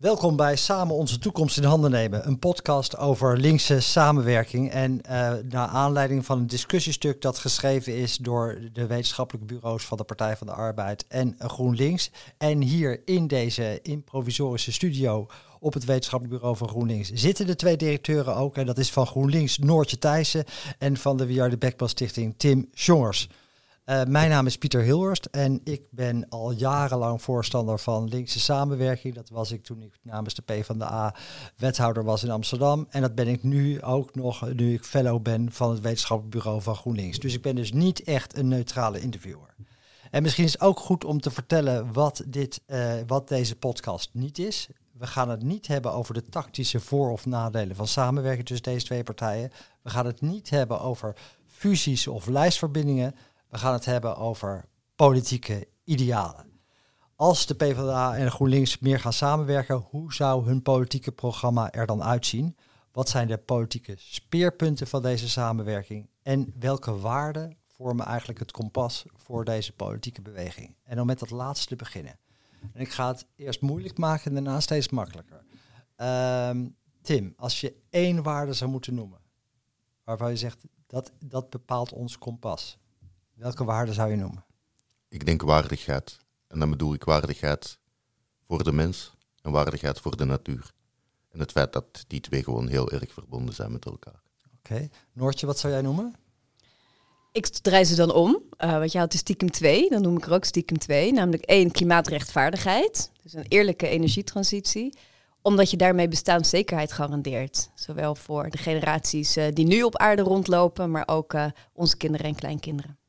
Welkom bij Samen onze toekomst in handen nemen, een podcast over linkse samenwerking. En uh, naar aanleiding van een discussiestuk dat geschreven is door de wetenschappelijke bureaus van de Partij van de Arbeid en GroenLinks. En hier in deze improvisorische studio op het wetenschappelijk bureau van GroenLinks zitten de twee directeuren ook. En dat is van GroenLinks Noortje Thijssen en van de We Are the Stichting Tim Jongers. Uh, mijn naam is Pieter Hilhorst en ik ben al jarenlang voorstander van linkse samenwerking. Dat was ik toen ik namens de PvdA wethouder was in Amsterdam. En dat ben ik nu ook nog, nu ik fellow ben van het wetenschappelijk bureau van GroenLinks. Dus ik ben dus niet echt een neutrale interviewer. En misschien is het ook goed om te vertellen wat, dit, uh, wat deze podcast niet is. We gaan het niet hebben over de tactische voor- of nadelen van samenwerking tussen deze twee partijen. We gaan het niet hebben over fusies of lijstverbindingen. We gaan het hebben over politieke idealen. Als de PvdA en GroenLinks meer gaan samenwerken, hoe zou hun politieke programma er dan uitzien? Wat zijn de politieke speerpunten van deze samenwerking? En welke waarden vormen eigenlijk het kompas voor deze politieke beweging? En om met dat laatste te beginnen. En ik ga het eerst moeilijk maken en daarna steeds makkelijker. Ehm, Tim, als je één waarde zou moeten noemen, waarvan je zegt dat dat bepaalt ons kompas, welke waarde zou je noemen? Ik denk waardigheid. En dan bedoel ik waardigheid voor de mens en waardigheid voor de natuur. En het feit dat die twee gewoon heel erg verbonden zijn met elkaar. Oké. Noortje, wat zou jij noemen? Ik draai ze dan om, uh, want je had dus stiekem twee, dan noem ik er ook stiekem twee. Namelijk één, klimaatrechtvaardigheid, dus een eerlijke energietransitie. Omdat je daarmee bestaanszekerheid garandeert. Zowel voor de generaties uh, die nu op aarde rondlopen, maar ook uh, onze kinderen en kleinkinderen.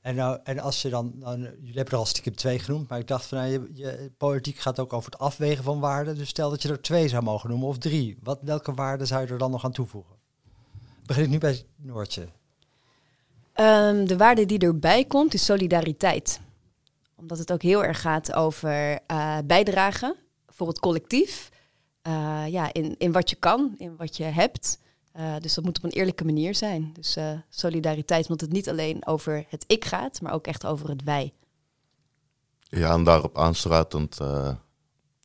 En, nou, en als je dan, nou, jullie hebben er al stiekem twee genoemd, maar ik dacht van, nou, je, je, politiek gaat ook over het afwegen van waarden. Dus stel dat je er twee zou mogen noemen of drie. Wat, welke waarden zou je er dan nog aan toevoegen? Begin ik nu bij Noortje. Um, de waarde die erbij komt is solidariteit. Omdat het ook heel erg gaat over uh, bijdragen voor het collectief. Uh, ja, in, in wat je kan, in wat je hebt. Uh, dus dat moet op een eerlijke manier zijn. Dus solidariteit, omdat het niet alleen over het ik gaat, maar ook echt over het wij. Ja, en daarop aansluitend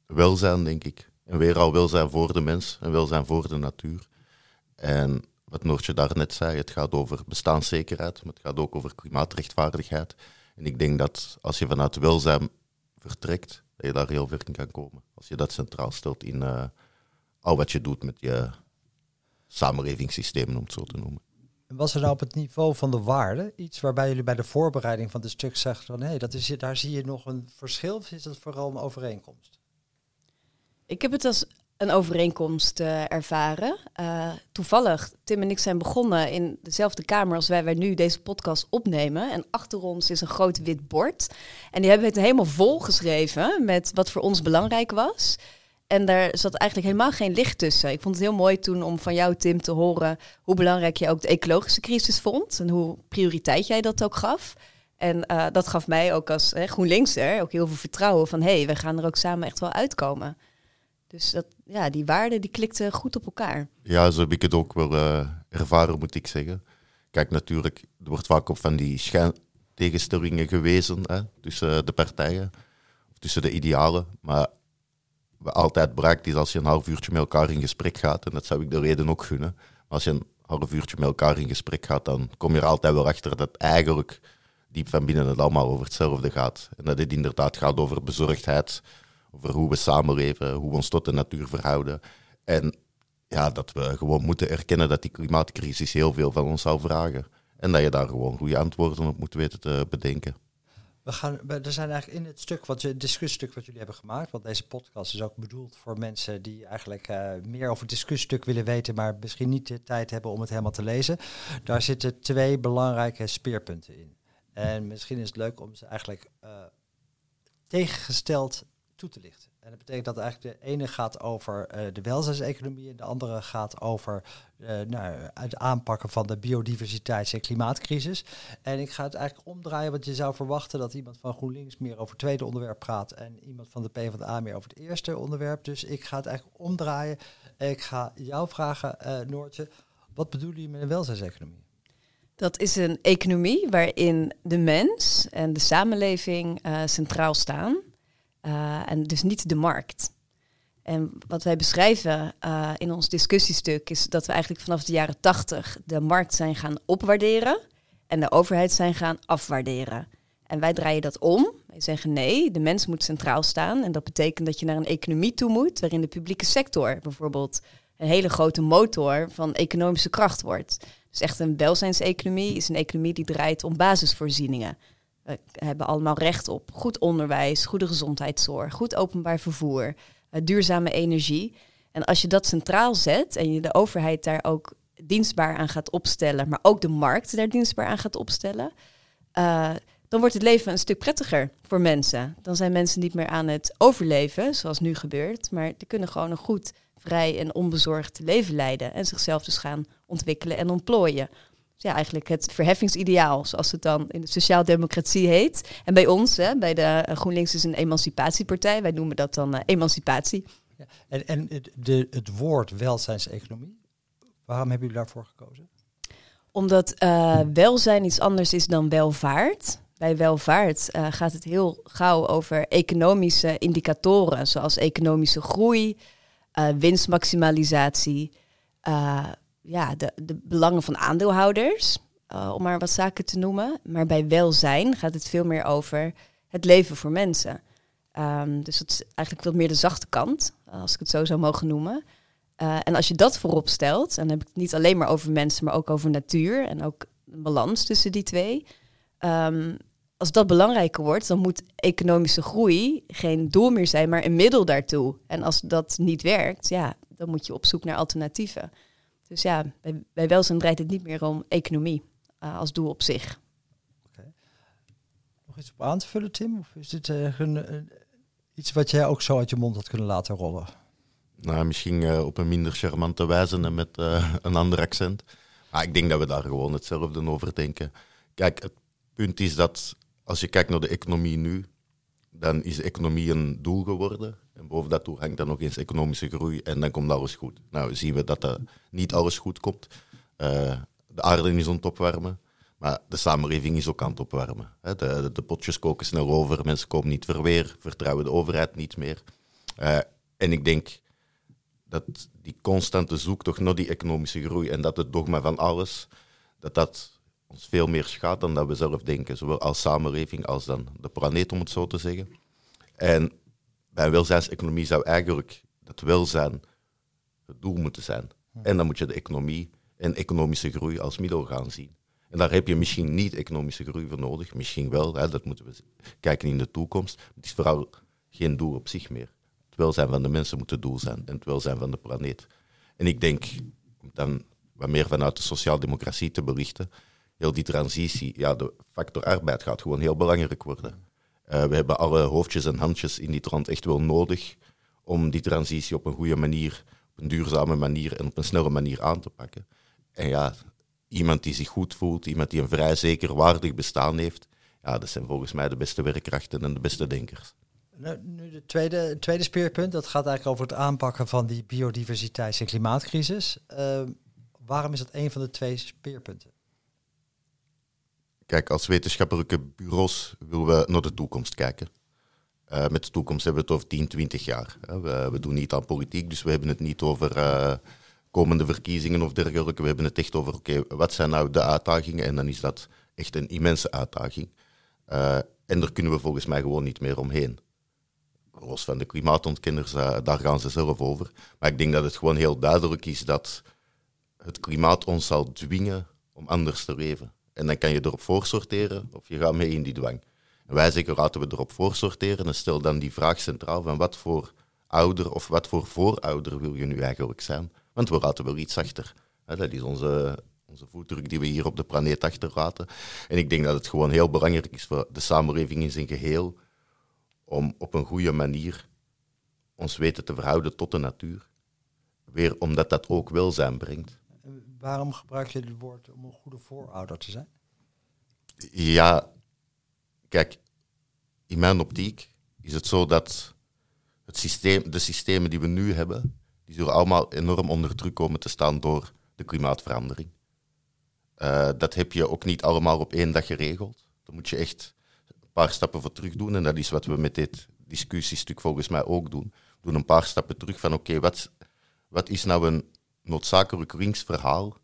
welzijn, denk ik. En weer al welzijn voor de mens en welzijn voor de natuur. En wat Noortje daarnet zei, het gaat over bestaanszekerheid, maar het gaat ook over klimaatrechtvaardigheid. En ik denk dat als je vanuit welzijn vertrekt, dat je daar heel ver in kan komen. Als je dat centraal stelt in uh, al wat je doet met je samenlevingssysteem, om het zo te noemen. Was er nou op het niveau van de waarde iets waarbij jullie bij de voorbereiding van het stuk zeggen van hé, hey, dat is, daar zie je nog een verschil of is dat vooral een overeenkomst? Ik heb het als een overeenkomst uh, ervaren. Uh, toevallig, Tim en ik zijn begonnen in dezelfde kamer als wij, wij nu deze podcast opnemen. En achter ons is een groot wit bord. En die hebben het helemaal vol geschreven met wat voor ons belangrijk was. En daar zat eigenlijk helemaal geen licht tussen. Ik vond het heel mooi toen om van jou, Tim, te horen hoe belangrijk je ook de ecologische crisis vond. En hoe prioriteit jij dat ook gaf. En uh, dat gaf mij ook als hè, GroenLinkser ook heel veel vertrouwen van... hé, hey, we gaan er ook samen echt wel uitkomen. Dus dat, ja, die waarden die klikten goed op elkaar. Ja, zo heb ik het ook wel uh, ervaren, moet ik zeggen. Kijk, natuurlijk, er wordt vaak op van die tegenstellingen gewezen hè, tussen de partijen, of tussen de idealen. Maar altijd bereikt is als je een half uurtje met elkaar in gesprek gaat, en dat zou ik de reden ook gunnen. Maar als je een half uurtje met elkaar in gesprek gaat, dan kom je er altijd wel achter dat eigenlijk diep van binnen het allemaal over hetzelfde gaat. En dat het inderdaad gaat over bezorgdheid, over hoe we samenleven, hoe we ons tot de natuur verhouden. En ja, dat we gewoon moeten erkennen dat die klimaatcrisis heel veel van ons zal vragen. En dat je daar gewoon goede antwoorden op moet weten te bedenken. We gaan, er zijn eigenlijk in het stuk, wat je, discussiestuk wat jullie hebben gemaakt, want deze podcast is ook bedoeld voor mensen die eigenlijk uh, meer over het discussiestuk willen weten, maar misschien niet de tijd hebben om het helemaal te lezen. Daar zitten twee belangrijke speerpunten in. En misschien is het leuk om ze eigenlijk uh, tegengesteld toe te lichten. En dat betekent dat eigenlijk de ene gaat over uh, de welzijnseconomie en de andere gaat over uh, nou, het aanpakken van de biodiversiteits- en klimaatcrisis. En ik ga het eigenlijk omdraaien, want je zou verwachten dat iemand van GroenLinks meer over het tweede onderwerp praat en iemand van de PvdA meer over het eerste onderwerp. Dus ik ga het eigenlijk omdraaien. Ik ga jou vragen, uh, Noortje, wat bedoelen jullie met een welzijnseconomie? Dat is een economie waarin de mens en de samenleving centraal staan. Uh, en dus niet de markt. En wat wij beschrijven uh, in ons discussiestuk is dat we eigenlijk vanaf de jaren tachtig de markt zijn gaan opwaarderen en de overheid zijn gaan afwaarderen. En wij draaien dat om. Wij zeggen nee, de mens moet centraal staan. En dat betekent dat je naar een economie toe moet waarin de publieke sector bijvoorbeeld een hele grote motor van economische kracht wordt. Dus echt een welzijnseconomie is een economie die draait om basisvoorzieningen. We hebben allemaal recht op goed onderwijs, goede gezondheidszorg, goed openbaar vervoer, eh, duurzame energie. En als je dat centraal zet en je de overheid daar ook dienstbaar aan gaat opstellen, maar ook de markt daar dienstbaar aan gaat opstellen, uh, dan wordt het leven een stuk prettiger voor mensen. Dan zijn mensen niet meer aan het overleven, zoals nu gebeurt, maar die kunnen gewoon een goed, vrij en onbezorgd leven leiden en zichzelf dus gaan ontwikkelen en ontplooien. Ja, eigenlijk het verheffingsideaal, zoals het dan in de sociaaldemocratie heet. En bij ons, hè, bij de GroenLinks is een emancipatiepartij, wij noemen dat dan uh, emancipatie. Ja, en en het, de, het woord welzijnseconomie, waarom hebben jullie daarvoor gekozen? Omdat uh, welzijn iets anders is dan welvaart bij welvaart uh, gaat het heel gauw over economische indicatoren, zoals economische groei, winstmaximalisatie, ja, de, de belangen van aandeelhouders, om maar wat zaken te noemen. Maar bij welzijn gaat het veel meer over het leven voor mensen. Um, dus het is eigenlijk wat meer de zachte kant, als ik het zo zou mogen noemen. en als je dat voorop stelt, en dan heb ik het niet alleen maar over mensen, maar ook over natuur en ook een balans tussen die twee. Um, als dat belangrijker wordt, dan moet economische groei geen doel meer zijn, maar een middel daartoe. En als dat niet werkt, ja, dan moet je op zoek naar alternatieven. Dus ja, bij, bij welzijn draait het niet meer om economie uh, als doel op zich. Okay. Nog iets op aan te vullen, Tim? Of is dit uh, een, uh, iets wat jij ook zo uit je mond had kunnen laten rollen? Nou, misschien op een minder charmante wijze en met een ander accent. Maar ik denk dat we daar gewoon hetzelfde over denken. Kijk, het punt is dat als je kijkt naar de economie nu, dan is de economie een doel geworden. En boven dat doel hangt dan nog eens economische groei en dan komt alles goed. Nou zien we dat er niet alles goed komt. Uh, de aarde is aan het opwarmen, maar de samenleving is ook aan het opwarmen. De, de, de, potjes koken snel over, mensen komen niet verweer, vertrouwen de overheid niet meer. Uh, en ik denk dat die constante zoektocht naar die economische groei en dat het dogma van alles, dat dat ons veel meer schaadt dan dat we zelf denken. Zowel als samenleving als dan de planeet, om het zo te zeggen. En bij een welzijnseconomie zou eigenlijk dat welzijn het doel moeten zijn. En dan moet je de economie en economische groei als middel gaan zien. En daar heb je misschien niet economische groei voor nodig, misschien wel, hè, dat moeten we kijken in de toekomst. Het is vooral geen doel op zich meer. Het welzijn van de mensen moet het doel zijn en het welzijn van de planeet. En ik denk, om dan wat meer vanuit de sociaaldemocratie te berichten, heel die transitie, ja, de factor arbeid gaat gewoon heel belangrijk worden. Uh, we hebben alle hoofdjes en handjes in die trant echt wel nodig om die transitie op een goede manier, op een duurzame manier en op een snelle manier aan te pakken. En ja, iemand die zich goed voelt, iemand die een vrij zeker waardig bestaan heeft, ja, dat zijn volgens mij de beste werkkrachten en de beste denkers. Nou, nu de tweede, tweede speerpunt, dat gaat eigenlijk over het aanpakken van die biodiversiteits- en klimaatcrisis. Uh, waarom is dat een van de twee speerpunten? Kijk, als wetenschappelijke bureaus willen we naar de toekomst kijken. Uh, met de toekomst hebben we het over 10, 20 jaar. We, we, doen niet aan politiek, dus we hebben het niet over uh, komende verkiezingen of dergelijke. We hebben het echt over, oké, wat zijn nou de uitdagingen? En dan is dat echt een immense uitdaging. Uh, en daar kunnen we volgens mij gewoon niet meer omheen. Los van de klimaatontkenners, daar gaan ze zelf over. Maar ik denk dat het gewoon heel duidelijk is dat het klimaat ons zal dwingen om anders te leven. En dan kan je erop voorsorteren of je gaat mee in die dwang. Wij zeggen, laten we erop voorsorteren en stel dan die vraag centraal van wat voor ouder of wat voor voorouder wil je nu eigenlijk zijn? Want we laten wel iets achter. Dat is onze, onze voetdruk die we hier op de planeet achterlaten. En ik denk dat het gewoon heel belangrijk is voor de samenleving in zijn geheel om op een goede manier ons weten te verhouden tot de natuur. Weer omdat dat ook welzijn brengt. Waarom gebruik je het woord om een goede voorouder te zijn? Ja, kijk, in mijn optiek is het zo dat het systeem, de systemen die we nu hebben, die zullen allemaal enorm onder druk komen te staan door de klimaatverandering. Uh, dat heb je ook niet allemaal op één dag geregeld. Dan moet je echt een paar stappen voor terug doen. En dat is wat we met dit discussiestuk volgens mij ook doen. doen een paar stappen terug van oké, wat, wat is nou een noodzakelijk linksverhaal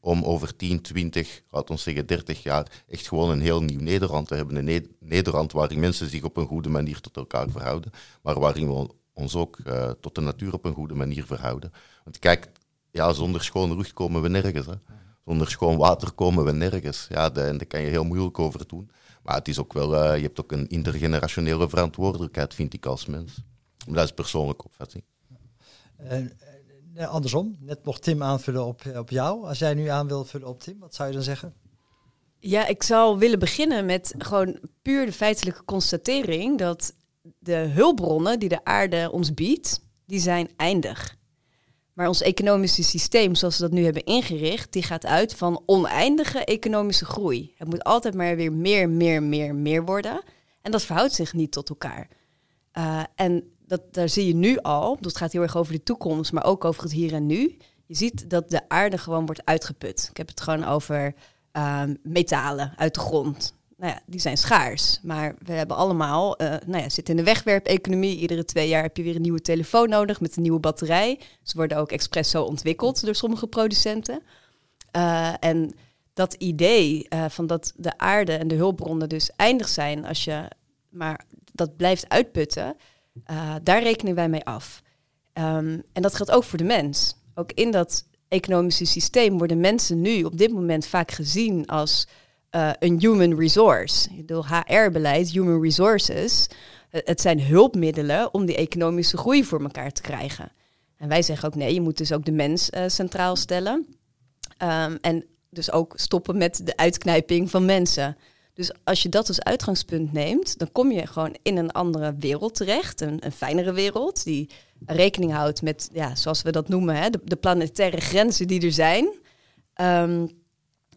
om over 10, 20, laat ons zeggen 30 jaar, echt gewoon een heel nieuw Nederland te hebben. Een Nederland waarin mensen zich op een goede manier tot elkaar verhouden, maar waarin we ons ook uh, tot de natuur op een goede manier verhouden. Want kijk, ja, zonder schoon lucht komen we nergens. Hè. Zonder schoon water komen we nergens. Ja, daar kan je heel moeilijk over doen. Maar het is ook wel, uh, je hebt ook een intergenerationele verantwoordelijkheid, vind ik als mens. Dat is persoonlijke opvatting. Uh, andersom, net mocht Tim aanvullen op, op jou. Als jij nu aan wil vullen op Tim, wat zou je dan zeggen? Ja, ik zou willen beginnen met gewoon puur de feitelijke constatering dat de hulpbronnen die de aarde ons biedt, die zijn eindig. Maar ons economische systeem, zoals we dat nu hebben ingericht, die gaat uit van oneindige economische groei. Het moet altijd maar weer meer, meer, meer, meer worden. En dat verhoudt zich niet tot elkaar. Uh, en dat, daar zie je nu al, het gaat heel erg over de toekomst, maar ook over het hier en nu. Je ziet dat de aarde gewoon wordt uitgeput. Ik heb het gewoon over uh, metalen uit de grond nou ja, die zijn schaars. Maar we hebben allemaal, uh, nou ja, zitten in de wegwerp-economie. Iedere twee jaar heb je weer een nieuwe telefoon nodig met een nieuwe batterij. Ze worden ook expres zo ontwikkeld door sommige producenten. Uh, en dat idee uh, van dat de aarde en de hulpbronnen dus eindig zijn als je maar dat blijft uitputten, daar rekenen wij mee af. Um, en dat geldt ook voor de mens. Ook in dat economische systeem worden mensen nu op dit moment vaak gezien als uh, een human resource. Ik bedoel, HR-beleid, human resources, het zijn hulpmiddelen om die economische groei voor elkaar te krijgen. En wij zeggen ook nee, je moet dus ook de mens centraal stellen. Um, en dus ook stoppen met de uitknijping van mensen. Dus als je dat als uitgangspunt neemt, dan kom je gewoon in een andere wereld terecht. Een, een fijnere wereld die rekening houdt met, ja, zoals we dat noemen, hè, de, de planetaire grenzen die er zijn. Um,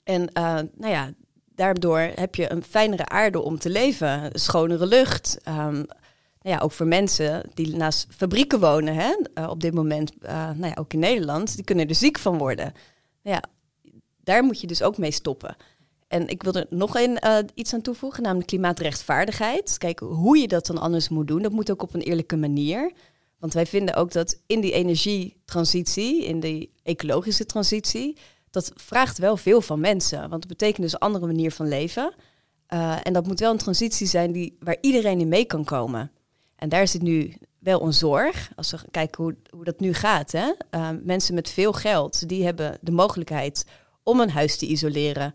en uh, nou ja, daardoor heb je een fijnere aarde om te leven, schonere lucht. Um, nou ja, ook voor mensen die naast fabrieken wonen, hè, uh, op dit moment, uh, nou ja, ook in Nederland, die kunnen er ziek van worden. Ja, daar moet je dus ook mee stoppen. En ik wil er nog een, uh, iets aan toevoegen, namelijk klimaatrechtvaardigheid. Kijk, hoe je dat dan anders moet doen, dat moet ook op een eerlijke manier. Want wij vinden ook dat in die energietransitie, in die ecologische transitie, dat vraagt wel veel van mensen. Want dat betekent dus een andere manier van leven. Uh, en dat moet wel een transitie zijn die, waar iedereen in mee kan komen. En daar zit nu wel een zorg. Als we kijken hoe, hoe dat nu gaat. Hè? Uh, mensen met veel geld, die hebben de mogelijkheid om een huis te isoleren.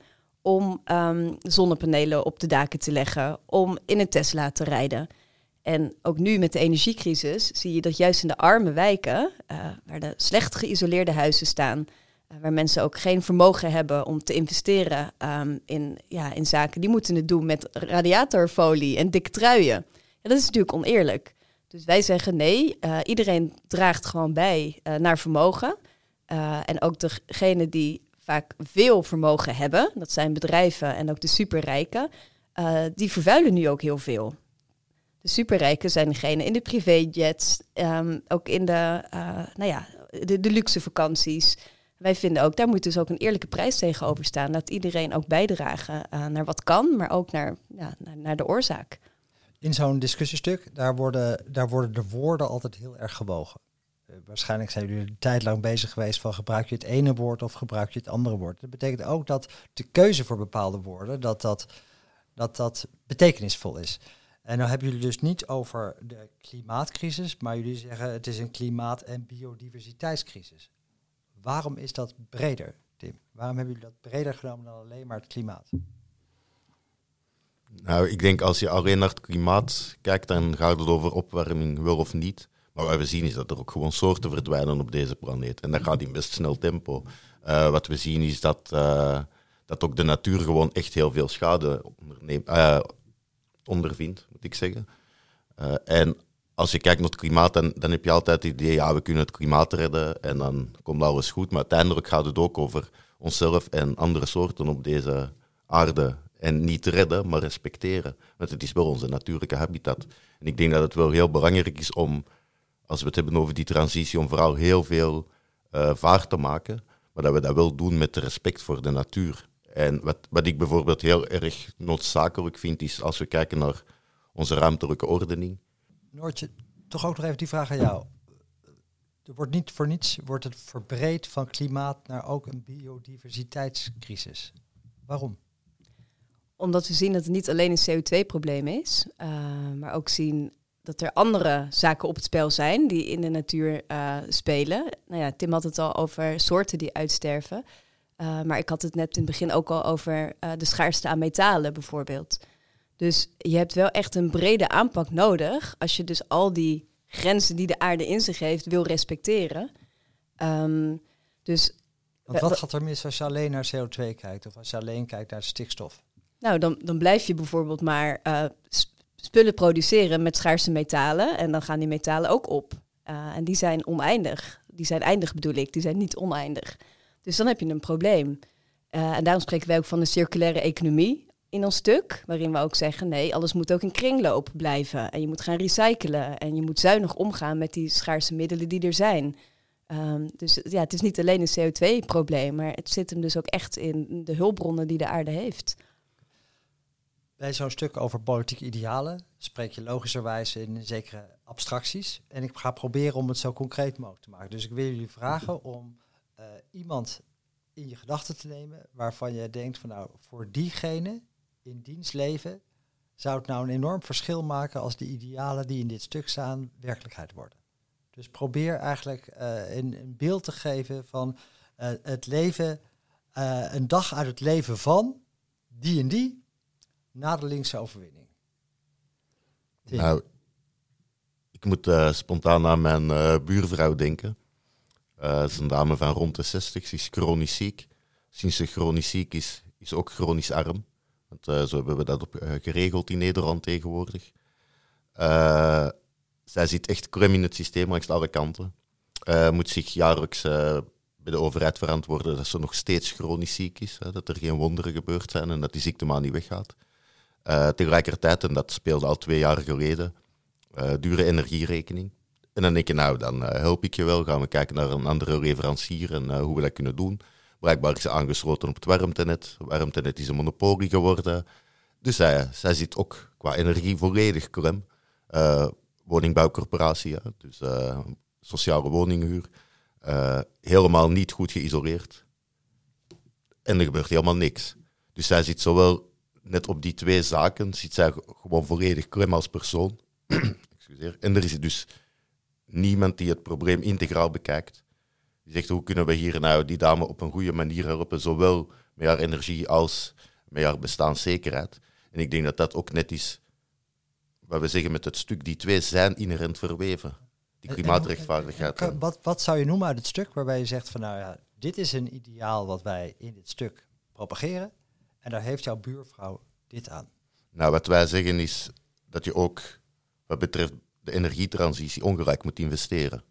Om um, zonnepanelen op de daken te leggen. Om in een Tesla te rijden. En ook nu met de energiecrisis zie je dat juist in de arme wijken, uh, waar de slecht geïsoleerde huizen staan, eh, waar mensen ook geen vermogen hebben om te investeren um, in, ja, in zaken. Die moeten het doen met radiatorfolie en dikke truien. Ja, dat is natuurlijk oneerlijk. Dus wij zeggen nee, uh, iedereen draagt gewoon bij naar vermogen. en ook degenen die vaak veel vermogen hebben, dat zijn bedrijven en ook de superrijken, die vervuilen nu ook heel veel. De superrijken zijn degenen in de privéjets, um, ook in de, nou ja, de, luxe vakanties. Wij vinden ook, daar moet dus ook een eerlijke prijs tegenover staan. Laat iedereen ook bijdragen uh, naar wat kan, maar ook naar, ja, naar, naar de oorzaak. In zo'n discussiestuk, daar worden, daar worden de woorden altijd heel erg gewogen. Uh, waarschijnlijk zijn jullie een tijd lang bezig geweest van gebruik je het ene woord of gebruik je het andere woord. Dat betekent ook dat de keuze voor bepaalde woorden, dat dat, dat, dat betekenisvol is. En nou hebben jullie dus niet over de klimaatcrisis, maar jullie zeggen het is een klimaat- en biodiversiteitscrisis. Waarom is dat breder, Tim? Waarom hebben jullie dat breder genomen dan alleen maar het klimaat? Nou, ik denk als je alleen naar het klimaat kijkt, dan gaat het over opwarming, wel of niet. Maar wat we zien is dat er ook gewoon soorten verdwijnen op deze planeet. En dat gaat in best snel tempo. Uh, wat we zien is dat, uh, dat ook de natuur gewoon echt heel veel schade uh, ondervindt, moet ik zeggen. en als je kijkt naar het klimaat, dan, dan heb je altijd het idee, ja, we kunnen het klimaat redden en dan komt alles goed. Maar uiteindelijk gaat het ook over onszelf en andere soorten op deze aarde. En niet redden, maar respecteren. Want het is wel onze natuurlijke habitat. En ik denk dat het wel heel belangrijk is om, als we het hebben over die transitie, om vooral heel veel uh, vaart te maken. Maar dat we dat wel doen met respect voor de natuur. En wat, wat ik bijvoorbeeld heel erg noodzakelijk vind, is als we kijken naar onze ruimtelijke ordening Noortje, toch ook nog even die vraag aan jou. Er wordt niet voor niets wordt het verbreed van klimaat naar ook een biodiversiteitscrisis. Waarom? Omdat we zien dat het niet alleen een CO2-probleem is, uh, maar ook zien dat er andere zaken op het spel zijn die in de natuur uh, spelen. Nou ja, Tim had het al over soorten die uitsterven. Uh, maar ik had het net in het begin ook al over de schaarste aan metalen bijvoorbeeld. Dus je hebt wel echt een brede aanpak nodig als je dus al die grenzen die de aarde in zich heeft wil respecteren. Um, dus Want wat gaat er mis als je alleen naar CO2 kijkt of als je alleen kijkt naar stikstof? Nou, dan, dan blijf je bijvoorbeeld maar uh, spullen produceren met schaarse metalen en dan gaan die metalen ook op. Uh, en die zijn oneindig. Die zijn eindig bedoel ik, die zijn niet oneindig. Dus dan heb je een probleem. Uh, en daarom spreken wij ook van een circulaire economie in ons stuk, waarin we ook zeggen: nee, alles moet ook in kringloop blijven. En je moet gaan recyclen en je moet zuinig omgaan met die schaarse middelen die er zijn. Um, dus ja, het is niet alleen een CO2-probleem, maar het zit hem dus ook echt in de hulpbronnen die de aarde heeft. Bij zo'n stuk over politieke idealen spreek je logischerwijs in zekere abstracties. En ik ga proberen om het zo concreet mogelijk te maken. Dus ik wil jullie vragen om uh, iemand in je gedachten te nemen waarvan je denkt van nou, voor diegene in dienstleven zou het nou een enorm verschil maken als de idealen die in dit stuk staan werkelijkheid worden. Dus probeer eigenlijk uh, een, beeld te geven van uh, het leven, een dag uit het leven van die en die na de linkse overwinning. Nou, ik moet spontaan aan mijn buurvrouw denken. Uh, is een dame van rond de 60, ze is chronisch ziek. Sinds ze chronisch ziek is, is ook chronisch arm. Want, zo hebben we dat op, geregeld in Nederland tegenwoordig. zij zit echt krem in het systeem langs alle kanten. moet zich jaarlijks bij de overheid verantwoorden dat ze nog steeds chronisch ziek is. Hè, dat er geen wonderen gebeurd zijn en dat die ziekte maar niet weggaat. Tegelijkertijd, en dat speelde al twee jaar geleden, dure energierekening. En dan denk je, nou, dan uh, help ik je wel. Gaan we kijken naar een andere leverancier en hoe we dat kunnen doen. Blijkbaar is ze aangesloten op het warmtenet. Warmtenet is een monopolie geworden. Dus zij, zij zit ook qua energie volledig klem. Woningbouwcorporatie, dus sociale woninghuur. helemaal niet goed geïsoleerd. En er gebeurt helemaal niks. Dus zij zit zowel net op die twee zaken, zit zij gewoon volledig klem als persoon. Excuseer. En er is dus niemand die het probleem integraal bekijkt. Die zegt, hoe kunnen we hier nou die dame op een goede manier helpen, zowel met haar energie als met haar bestaanszekerheid. En ik denk dat dat ook net is wat we zeggen met het stuk, die twee zijn inherent verweven. Die klimaatrechtvaardigheid. Wat, wat zou je noemen uit het stuk waarbij je zegt van nou ja, dit is een ideaal wat wij in dit stuk propageren en daar heeft jouw buurvrouw dit aan? Nou, wat wij zeggen is dat je ook wat betreft de energietransitie ongelijk moet investeren.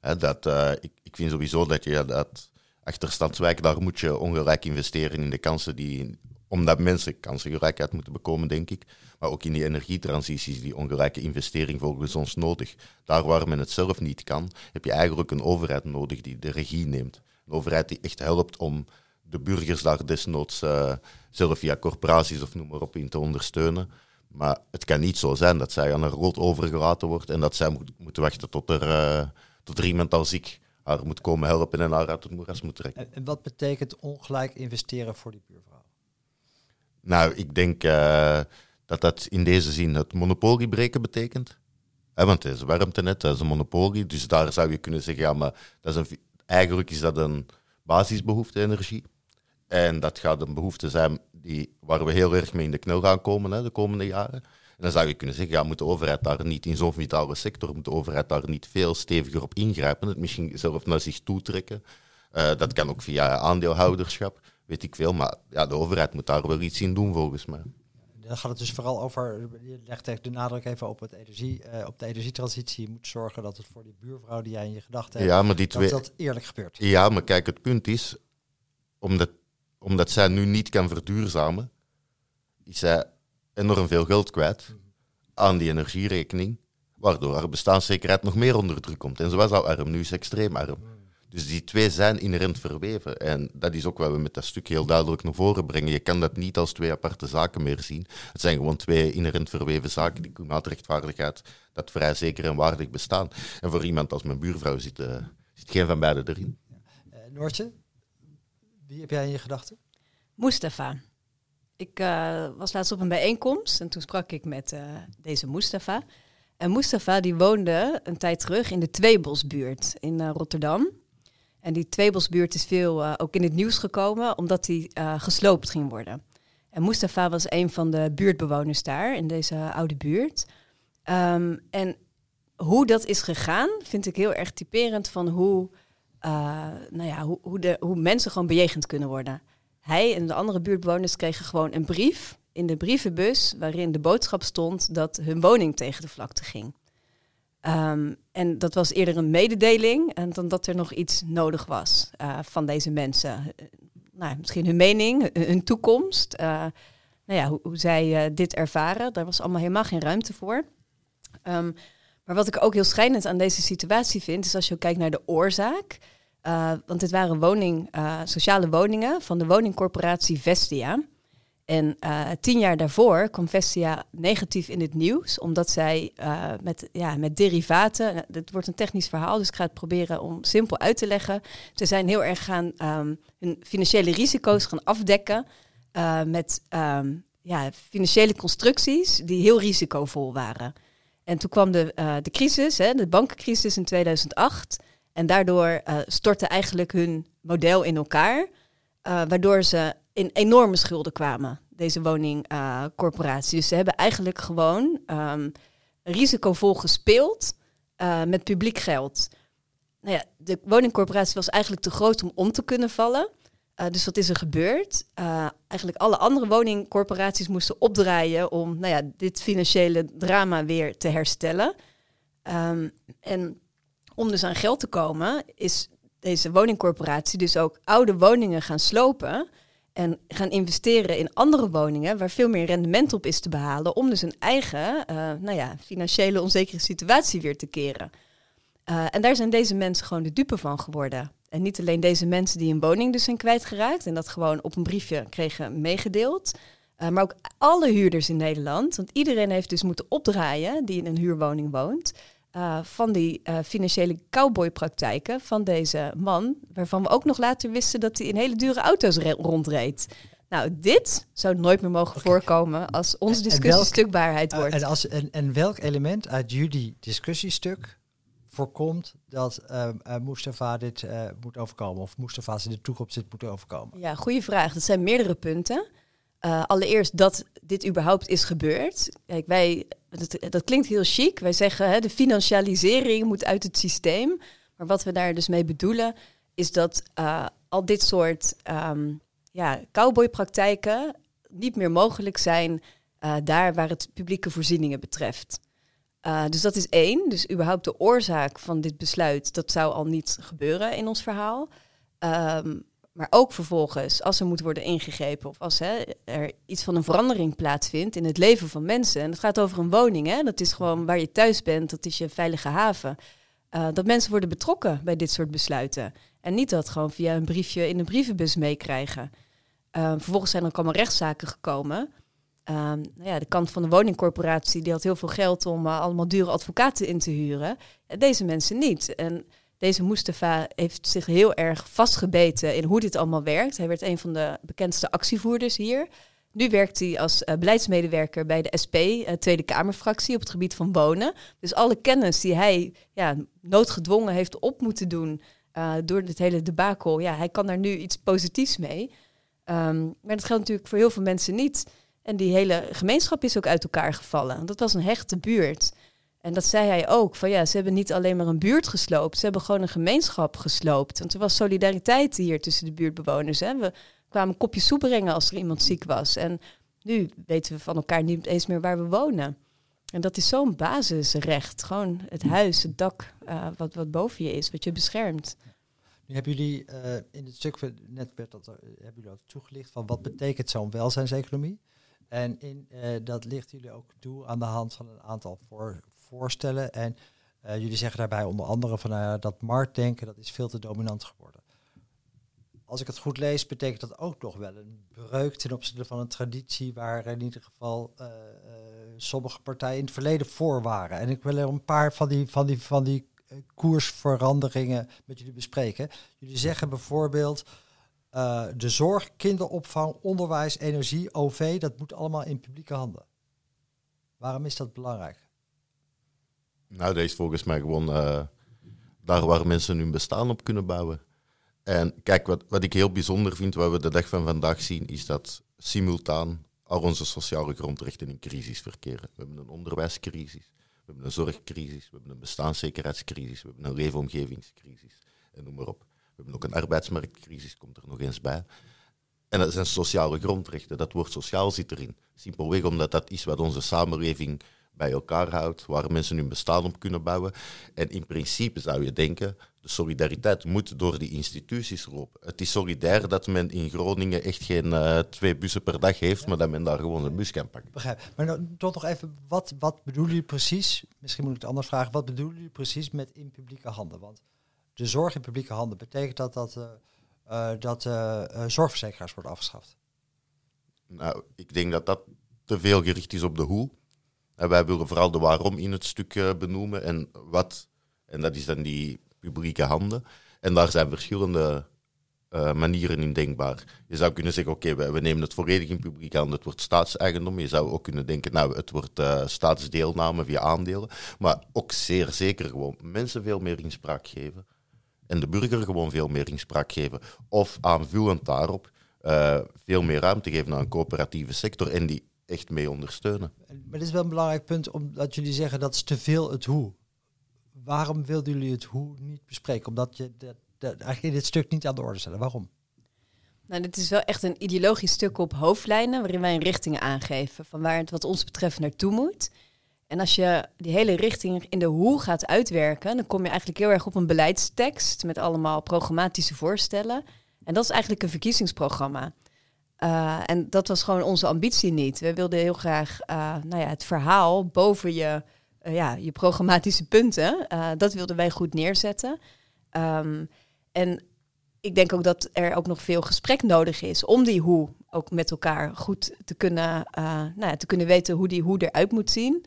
dat, uh, ik, ik vind sowieso dat je dat achterstandswijk, daar moet je ongelijk investeren in de kansen die, omdat mensen kansengelijkheid moeten bekomen, denk ik. Maar ook in die energietransities, die ongelijke investering volgens ons nodig. Daar waar men het zelf niet kan, heb je eigenlijk een overheid nodig die de regie neemt. Een overheid die echt helpt om de burgers daar desnoods uh, zelf via corporaties of noem maar op in te ondersteunen. Maar het kan niet zo zijn dat zij aan een rot overgelaten wordt en dat zij moet, moeten wachten tot er, uh, tot er iemand als ik haar moet komen helpen en haar uit het moeras moet trekken. En, en wat betekent ongelijk investeren voor die buurvrouw? Nou, ik denk uh, dat dat in deze zin het monopolie breken betekent. Eh, want het is warmtenet, dat is een monopolie. Dus daar zou je kunnen zeggen, ja, maar dat is een, eigenlijk is dat een basisbehoefte energie. En dat gaat een behoefte zijn die, waar we heel erg mee in de knel gaan komen hè, de komende jaren. En dan zou je kunnen zeggen, ja, moet de overheid daar niet in zo'n vitale sector, moet de overheid daar niet veel steviger op ingrijpen, het misschien zelf naar zich toe trekken. Uh, dat kan ook via aandeelhouderschap, weet ik veel. Maar ja, de overheid moet daar wel iets in doen, volgens mij. Dan gaat het dus vooral over, je legt de nadruk even op, het energie, uh, op de energietransitie. Je moet zorgen dat het voor die buurvrouw die jij in je gedachten hebt, ja, maar die twee... dat dat eerlijk gebeurt. Ja, maar kijk, het punt is, omdat omdat zij nu niet kan verduurzamen, is zij enorm veel geld kwijt aan die energierekening, waardoor haar bestaanszekerheid nog meer onder druk komt. En ze was al arm, nu is ze extreem arm. Dus die twee zijn inherent verweven. En dat is ook wat we met dat stuk heel duidelijk naar voren brengen. Je kan dat niet als twee aparte zaken meer zien. Het zijn gewoon twee inherent verweven zaken, die klimaatrechtvaardigheid, dat vrij zeker en waardig bestaan. En voor iemand als mijn buurvrouw zit, uh, zit geen van beide erin. Uh, Noortje, wie heb jij in je gedachten? Mustafa. Ik uh, was laatst op een bijeenkomst en toen sprak ik met deze Mustafa. En Mustafa die woonde een tijd terug in de Tweebosbuurt in Rotterdam. En die Tweebosbuurt is veel ook in het nieuws gekomen, omdat die gesloopt ging worden. En Mustafa was een van de buurtbewoners daar, in deze oude buurt. Um, en hoe dat is gegaan, vind ik heel erg typerend van hoe, uh, nou ja, hoe, hoe, de, hoe mensen gewoon bejegend kunnen worden. Hij en de andere buurtbewoners kregen gewoon een brief in de brievenbus waarin de boodschap stond dat hun woning tegen de vlakte ging. Um, en dat was eerder een mededeling en dan dat er nog iets nodig was uh, van deze mensen. Uh, nou, misschien hun mening, hun toekomst, nou ja, hoe, hoe zij dit ervaren. Daar was allemaal helemaal geen ruimte voor. Um, maar wat ik ook heel schijnend aan deze situatie vind, is als je kijkt naar de oorzaak. want dit waren woning, sociale woningen van de woningcorporatie Vestia. En uh, tien jaar daarvoor kwam Vestia negatief in het nieuws, omdat zij met, ja, met derivaten, het nou, wordt een technisch verhaal, dus ik ga het proberen om simpel uit te leggen. Ze zijn heel erg gaan um, hun financiële risico's gaan afdekken met um, ja, financiële constructies die heel risicovol waren. En toen kwam de, de crisis, hè, de bankencrisis in 2008. En daardoor stortte eigenlijk hun model in elkaar. waardoor ze in enorme schulden kwamen, deze woningcorporatie. dus ze hebben eigenlijk gewoon um, risicovol gespeeld uh, met publiek geld. Nou ja, de woningcorporatie was eigenlijk te groot om om te kunnen vallen. Uh, dus wat is er gebeurd? Uh, eigenlijk alle andere woningcorporaties moesten opdraaien om nou ja, dit financiële drama weer te herstellen. Um, en om dus aan geld te komen, is deze woningcorporatie dus ook oude woningen gaan slopen en gaan investeren in andere woningen waar veel meer rendement op is te behalen om dus een eigen uh, nou ja, financiële onzekere situatie weer te keren. En daar zijn deze mensen gewoon de dupe van geworden. En niet alleen deze mensen die een woning dus zijn kwijtgeraakt en dat gewoon op een briefje kregen meegedeeld. Uh, maar ook alle huurders in Nederland. Want iedereen heeft dus moeten opdraaien die in een huurwoning woont. Uh, van die uh, financiële cowboypraktijken van deze man, waarvan we ook nog later wisten dat hij in hele dure auto's rondreed. Nou, dit zou nooit meer mogen okay. voorkomen als ons discussiestuk waarheid wordt. En, als, en, en welk element uit jullie discussiestuk voorkomt dat Mustafa dit moet overkomen? Of Mustafa in de toekomst dit moet overkomen? Ja, goede vraag. Dat zijn meerdere punten. Uh, allereerst dat dit überhaupt is gebeurd. Kijk, wij, dat, klinkt heel chic. Wij zeggen hè, de financialisering moet uit het systeem. Maar wat we daar dus mee bedoelen, is dat uh, al dit soort um, ja, cowboypraktijken niet meer mogelijk zijn uh, daar waar het publieke voorzieningen betreft. Dus dat is één. Dus überhaupt de oorzaak van dit besluit, dat zou al niet gebeuren in ons verhaal. Um, maar ook vervolgens, als er moet worden ingegrepen of als hè, er iets van een verandering plaatsvindt in het leven van mensen. En het gaat over een woning, hè, dat is gewoon waar je thuis bent, dat is je veilige haven. Uh, dat mensen worden betrokken bij dit soort besluiten. En niet dat gewoon via een briefje in een brievenbus meekrijgen. Uh, vervolgens zijn er ook allemaal rechtszaken gekomen. Uh, nou ja, de kant van de woningcorporatie die had heel veel geld om uh, allemaal dure advocaten in te huren. Deze mensen niet. En deze Mustafa heeft zich heel erg vastgebeten in hoe dit allemaal werkt. Hij werd een van de bekendste actievoerders hier. Nu werkt hij als uh, beleidsmedewerker bij de SP, eh, Tweede Kamerfractie, op het gebied van wonen. Dus alle kennis die hij ja, noodgedwongen heeft op moeten doen door dit hele debakel, ja, hij kan daar nu iets positiefs mee. Um, maar dat geldt natuurlijk voor heel veel mensen niet. En die hele gemeenschap is ook uit elkaar gevallen. Dat was een hechte buurt. En dat zei hij ook, van ja, ze hebben niet alleen maar een buurt gesloopt, ze hebben gewoon een gemeenschap gesloopt. Want er was solidariteit hier tussen de buurtbewoners. We kwamen kopjes soep brengen als er iemand ziek was. En nu weten we van elkaar niet eens meer waar we wonen. En dat is zo'n basisrecht. Gewoon het huis, het dak, uh, wat, wat boven je is, wat je beschermt. Nu hebben jullie uh, in het stuk, net werd dat, hebben jullie ook toegelicht van wat betekent zo'n welzijnseconomie? En in, uh, dat ligt jullie ook toe aan de hand van een aantal voor, voorstellen. En Uh, jullie zeggen daarbij onder andere van uh, dat marktdenken dat is veel te dominant geworden. Als ik het goed lees, betekent dat ook nog wel een breuk ten opzichte van een traditie waar in ieder geval uh, sommige partijen in het verleden voor waren. En ik wil er een paar van die, van die, van die koersveranderingen met jullie bespreken. Jullie zeggen bijvoorbeeld de zorg, kinderopvang, onderwijs, energie, OV, dat moet allemaal in publieke handen. Waarom is dat belangrijk? Nou, deze volgens mij gewoon uh, daar waar mensen hun bestaan op kunnen bouwen. En kijk, wat, wat ik heel bijzonder vind, wat we de dag van vandaag zien, is dat simultaan al onze sociale grondrechten in crisis verkeren. We hebben een onderwijscrisis, we hebben een zorgcrisis, we hebben een bestaanszekerheidscrisis, we hebben een leefomgevingscrisis en noem maar op. Hebben ook een arbeidsmarktcrisis, komt er nog eens bij. En dat zijn sociale grondrechten. Dat woord sociaal zit erin. Simpelweg omdat dat is wat onze samenleving bij elkaar houdt, waar mensen hun bestaan op kunnen bouwen. En in principe zou je denken, de solidariteit moet door die instituties lopen. Het is solidair dat men in Groningen echt geen uh, twee bussen per dag heeft, maar dat men daar gewoon een bus kan pakken. Begrijp. Maar nou, toch nog even, wat, wat bedoelen jullie precies, misschien moet ik het anders vragen, wat bedoelen jullie precies met in publieke handen? Want de zorg in publieke handen, betekent dat dat, uh, uh, dat zorgverzekeraars worden afgeschaft? Nou, ik denk dat dat te veel gericht is op de hoe. En wij willen vooral de waarom in het stuk benoemen en wat. En dat is dan die publieke handen. En daar zijn verschillende manieren in denkbaar. Je zou kunnen zeggen, oké, we, nemen het volledig in publieke handen, het wordt staatseigendom. Je zou ook kunnen denken, nou, het wordt staatsdeelname via aandelen. Maar ook zeer zeker gewoon mensen veel meer inspraak geven. En de burger gewoon veel meer inspraak geven. Of aanvullend daarop veel meer ruimte geven aan een coöperatieve sector en die echt mee ondersteunen. Maar dit is wel een belangrijk punt, omdat jullie zeggen dat is te veel het hoe. Waarom wilden jullie het hoe niet bespreken? Omdat je dat, dat eigenlijk dit stuk niet aan de orde stellen. Waarom? Nou, dit is wel echt een ideologisch stuk op hoofdlijnen, waarin wij een richting aangeven van waar het wat ons betreft naartoe moet. En als je die hele richting in de hoe gaat uitwerken, dan kom je eigenlijk heel erg op een beleidstekst met allemaal programmatische voorstellen. En dat is eigenlijk een verkiezingsprogramma. Uh, en dat was gewoon onze ambitie niet. We wilden heel graag uh, nou ja, het verhaal boven je, uh, ja, je programmatische punten. dat wilden wij goed neerzetten. Um, en ik denk ook dat er ook nog veel gesprek nodig is om die hoe ook met elkaar goed te kunnen, nou ja, te kunnen weten hoe die hoe eruit moet zien.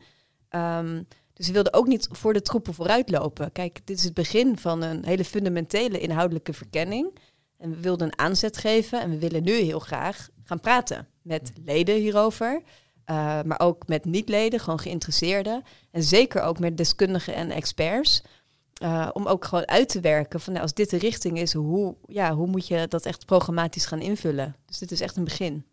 Um, dus we wilden ook niet voor de troepen vooruitlopen. Kijk, dit is het begin van een hele fundamentele inhoudelijke verkenning. En we wilden een aanzet geven en we willen nu heel graag gaan praten met leden hierover. Uh, maar ook met niet-leden, gewoon geïnteresseerden. En zeker ook met deskundigen en experts. Uh, om ook gewoon uit te werken van nou, als dit de richting is, hoe, ja, hoe moet je dat echt programmatisch gaan invullen? Dus dit is echt een begin.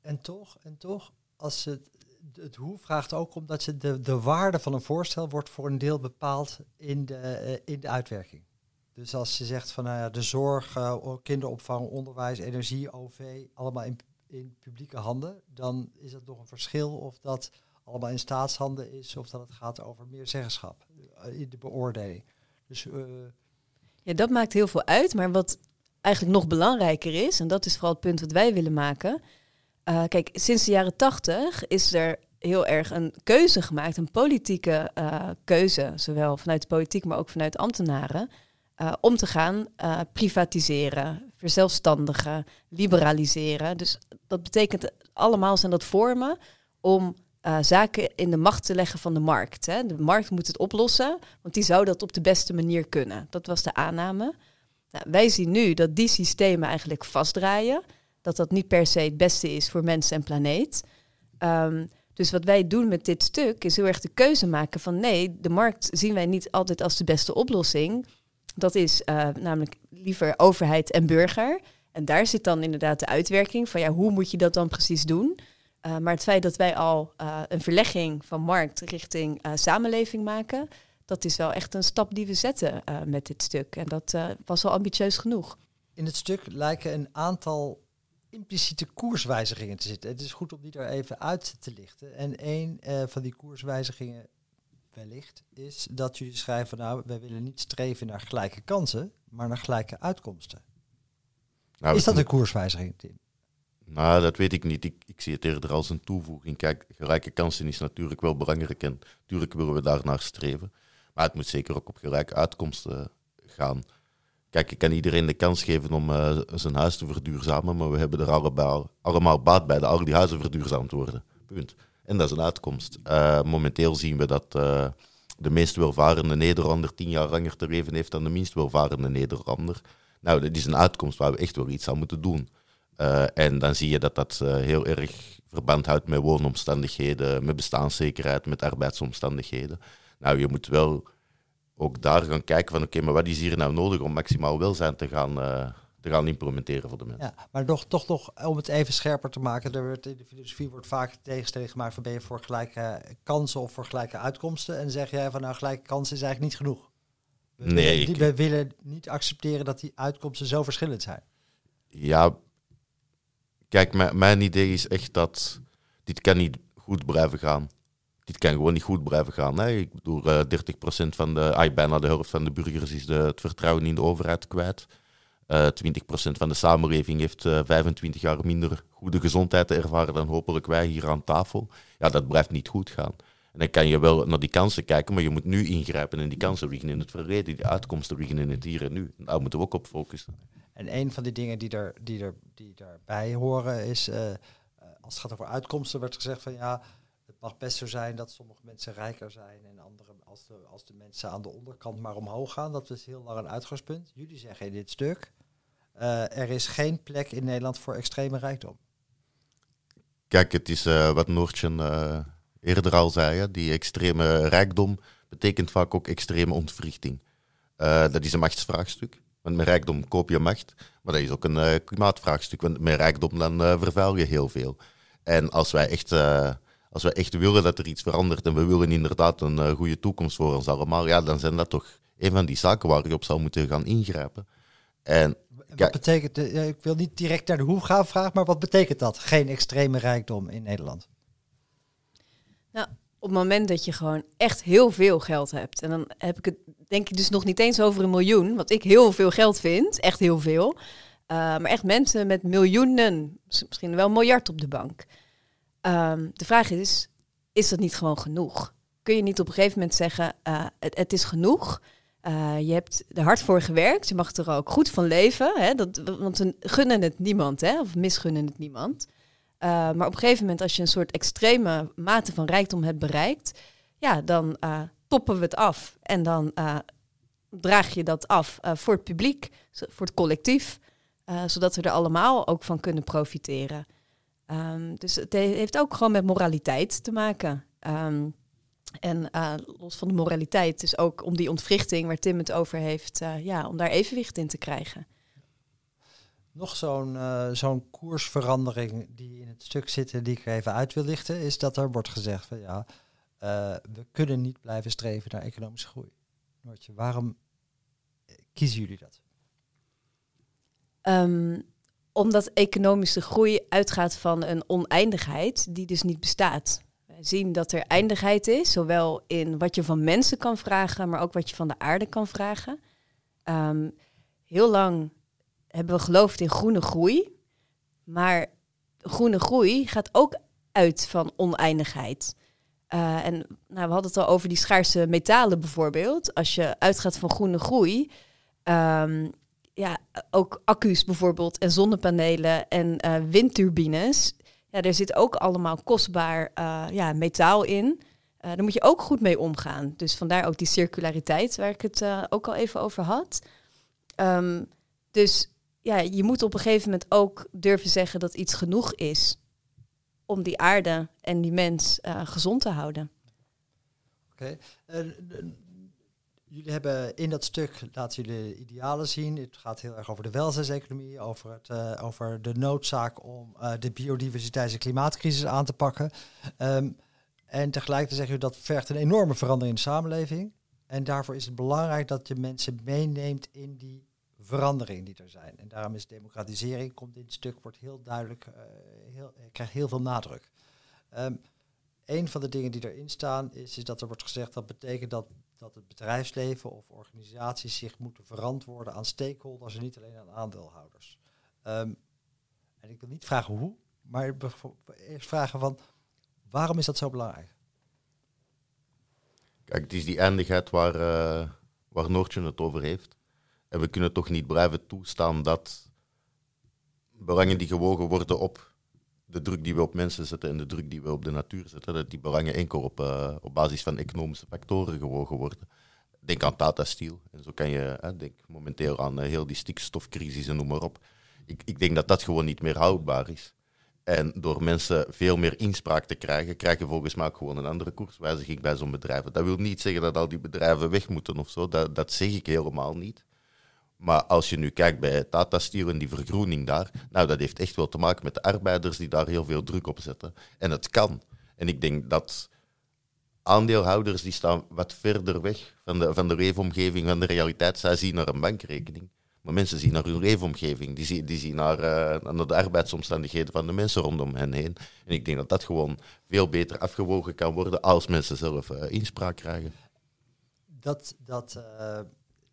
En toch, en toch, als het, het hoe vraagt ook omdat je de, de waarde van een voorstel wordt voor een deel bepaald in de, uh, in de uitwerking. Dus als je zegt van nou ja, de zorg, uh, kinderopvang, onderwijs, energie, OV, allemaal in, in publieke handen, dan is het nog een verschil of dat allemaal in staatshanden is of dat het gaat over meer zeggenschap uh, in de beoordeling. Dus, ja, dat maakt heel veel uit, maar wat eigenlijk nog belangrijker is, en dat is vooral het punt wat wij willen maken. Kijk, sinds de jaren tachtig is er heel erg een keuze gemaakt, een politieke keuze, zowel vanuit de politiek, maar ook vanuit ambtenaren uh, om te gaan privatiseren, verzelfstandigen, liberaliseren. Dus dat betekent allemaal zijn dat vormen om zaken in de macht te leggen van de markt. Hè. De markt moet het oplossen, want die zou dat op de beste manier kunnen. Dat was de aanname. Nou, wij zien nu dat die systemen eigenlijk vastdraaien. Dat dat niet per se het beste is voor mensen en planeet. Um, dus wat wij doen met dit stuk is heel erg de keuze maken van nee, de markt zien wij niet altijd als de beste oplossing. Dat is uh, namelijk liever overheid en burger. En daar zit dan inderdaad de uitwerking van ja, hoe moet je dat dan precies doen? Uh, maar het feit dat wij al uh, een verlegging van markt richting samenleving maken, dat is wel echt een stap die we zetten met dit stuk. En dat was al ambitieus genoeg. In het stuk lijken een aantal impliciete koerswijzigingen te zitten. Het is goed om die er even uit te lichten. En een van die koerswijzigingen wellicht, is dat jullie schrijven, nou, wij willen niet streven naar gelijke kansen, maar naar gelijke uitkomsten. Nou, is dat een koerswijziging, Tim? Nou, dat weet ik niet. Ik, ik zie het eerder als een toevoeging. Kijk, gelijke kansen is natuurlijk wel belangrijk en natuurlijk willen we daar naar streven. Maar het moet zeker ook op gelijke uitkomsten gaan. Kijk, ik kan iedereen de kans geven om uh, zijn huis te verduurzamen, maar we hebben er allemaal, allemaal baat bij dat al die huizen verduurzaamd worden. Punt. En dat is een uitkomst. Uh, momenteel zien we dat uh, de meest welvarende Nederlander tien jaar langer te leven heeft dan de minst welvarende Nederlander. Nou, dat is een uitkomst waar we echt wel iets aan moeten doen. en dan zie je dat dat heel erg verband houdt met woonomstandigheden, met bestaanszekerheid, met arbeidsomstandigheden. Nou, je moet wel ook daar gaan kijken van oké, maar wat is hier nou nodig om maximaal welzijn te gaan, uh, te gaan implementeren voor de mensen. Ja, maar toch, toch nog om het even scherper te maken, er wordt, in de filosofie wordt vaak tegenstelling gemaakt van ben je voor gelijke kansen of voor gelijke uitkomsten. En zeg jij van nou gelijke kansen is eigenlijk niet genoeg. We nee, willen, ik... we willen niet accepteren dat die uitkomsten zo verschillend zijn. Ja, kijk, mijn idee is echt dat dit kan niet goed blijven gaan dit kan gewoon niet goed blijven gaan. Hè. Ik bedoel, uh, 30% van de, bijna de helft van de burgers is de, het vertrouwen in de overheid kwijt. Uh, 20% van de samenleving heeft uh, 25 jaar minder goede gezondheid te ervaren dan hopelijk wij hier aan tafel. Ja, dat blijft niet goed gaan. En dan kan je wel naar die kansen kijken, maar je moet nu ingrijpen. En die kansen liggen in het verleden, die uitkomsten liggen in het hier en nu. Daar moeten we ook op focussen. En een van die dingen die, er, die, er, die daarbij horen is, als het gaat over uitkomsten, werd gezegd van ja, mag best zo zijn dat sommige mensen rijker zijn en andere, als de, als de mensen aan de onderkant maar omhoog gaan, dat is heel lang een uitgangspunt. Jullie zeggen in dit stuk, uh, er is geen plek in Nederland voor extreme rijkdom. Kijk, het is uh, wat Noortje uh, eerder al zei, hè? die extreme rijkdom betekent vaak ook extreme ontwrichting. dat is een machtsvraagstuk. Want met rijkdom koop je macht, maar dat is ook een klimaatvraagstuk. Want met rijkdom dan vervuil je heel veel. En als wij echt als we echt willen dat er iets verandert en we willen inderdaad een uh, goede toekomst voor ons allemaal, ja, dan zijn dat toch een van die zaken waar je op zou moeten gaan ingrijpen. En, wat betekent, uh, ik wil niet direct naar de hoe gaan vragen, maar wat betekent dat? Geen extreme rijkdom in Nederland? Nou, op het moment dat je gewoon echt heel veel geld hebt, en dan heb ik het denk ik dus nog niet eens over een miljoen, wat ik heel veel geld vind, echt heel veel. Uh, maar echt mensen met miljoenen, misschien wel een miljard op de bank. Um, de vraag is, is dat niet gewoon genoeg? Kun je niet op een gegeven moment zeggen, uh, het, is genoeg. Uh, je hebt er hard voor gewerkt, je mag er ook goed van leven. Hè? Dat, want we gunnen het niemand, hè? of misgunnen het niemand. Uh, maar op een gegeven moment, als je een soort extreme mate van rijkdom hebt bereikt, ja, dan toppen we het af. En dan draag je dat af voor het publiek, voor het collectief, zodat we er allemaal ook van kunnen profiteren. Um, dus het heeft ook gewoon met moraliteit te maken. Um, en uh, los van de moraliteit, dus ook om die ontwrichting waar Tim het over heeft, uh, ja, om daar evenwicht in te krijgen. Nog zo'n uh, zo'n koersverandering die in het stuk zit, die ik even uit wil lichten, is dat er wordt gezegd van ja, we kunnen niet blijven streven naar economische groei. Noortje, waarom kiezen jullie dat? Um, omdat economische groei uitgaat van een oneindigheid die dus niet bestaat. Wij zien dat er eindigheid is, zowel in wat je van mensen kan vragen, maar ook wat je van de aarde kan vragen. Um, heel lang hebben we geloofd in groene groei, maar groene groei gaat ook uit van oneindigheid. Uh, en nou, we hadden het al over die schaarse metalen bijvoorbeeld. Als je uitgaat van groene groei, um, ja, ook accu's bijvoorbeeld en zonnepanelen en uh, windturbines. Ja, er zit ook allemaal kostbaar uh, ja, metaal in. Uh, daar moet je ook goed mee omgaan. Dus vandaar ook die circulariteit waar ik het ook al even over had. Um, dus ja, je moet op een gegeven moment ook durven zeggen dat iets genoeg is om die aarde en die mens gezond te houden. Oké. Okay. Jullie hebben in dat stuk, laten jullie idealen zien. Het gaat heel erg over de welzijnseconomie, over, het, uh, over de noodzaak om uh, de biodiversiteits- en klimaatcrisis aan te pakken. Um, en tegelijkertijd zeggen jullie dat vergt een enorme verandering in de samenleving. En daarvoor is het belangrijk dat je mensen meeneemt in die verandering die er zijn. En daarom is democratisering, komt in het stuk, wordt heel duidelijk, uh, heel, krijgt heel veel nadruk. Um, een van de dingen die erin staan is, is dat er wordt gezegd dat betekent dat dat het bedrijfsleven of organisaties zich moeten verantwoorden aan stakeholders en niet alleen aan aandeelhouders. Um, en ik wil niet vragen hoe, maar eerst vragen van waarom is dat zo belangrijk? Kijk, het is die eindigheid waar, uh, waar Noortje het over heeft. En we kunnen toch niet blijven toestaan dat belangen die gewogen worden op de druk die we op mensen zetten en de druk die we op de natuur zetten, dat die belangen enkel op, uh, op basis van economische factoren gewogen worden. Denk aan Tata Steel. En zo kan je, denk momenteel aan uh, heel die stikstofcrisis en noem maar op. Ik, ik denk dat dat gewoon niet meer houdbaar is. En door mensen veel meer inspraak te krijgen, krijg je volgens mij ook gewoon een andere koerswijziging bij zo'n bedrijven. Dat wil niet zeggen dat al die bedrijven weg moeten of zo. Dat, dat zeg ik helemaal niet. Maar als je nu kijkt bij Tata Steel en die vergroening daar, nou, dat heeft echt wel te maken met de arbeiders die daar heel veel druk op zetten. En het kan. En ik denk dat aandeelhouders die staan wat verder weg van de, van de leefomgeving, van de realiteit. Zij zien naar een bankrekening. Maar mensen zien naar hun leefomgeving. Die, zien, die zien naar, uh, naar de arbeidsomstandigheden van de mensen rondom hen heen. En ik denk dat dat gewoon veel beter afgewogen kan worden als mensen zelf uh, inspraak krijgen. Dat, dat uh,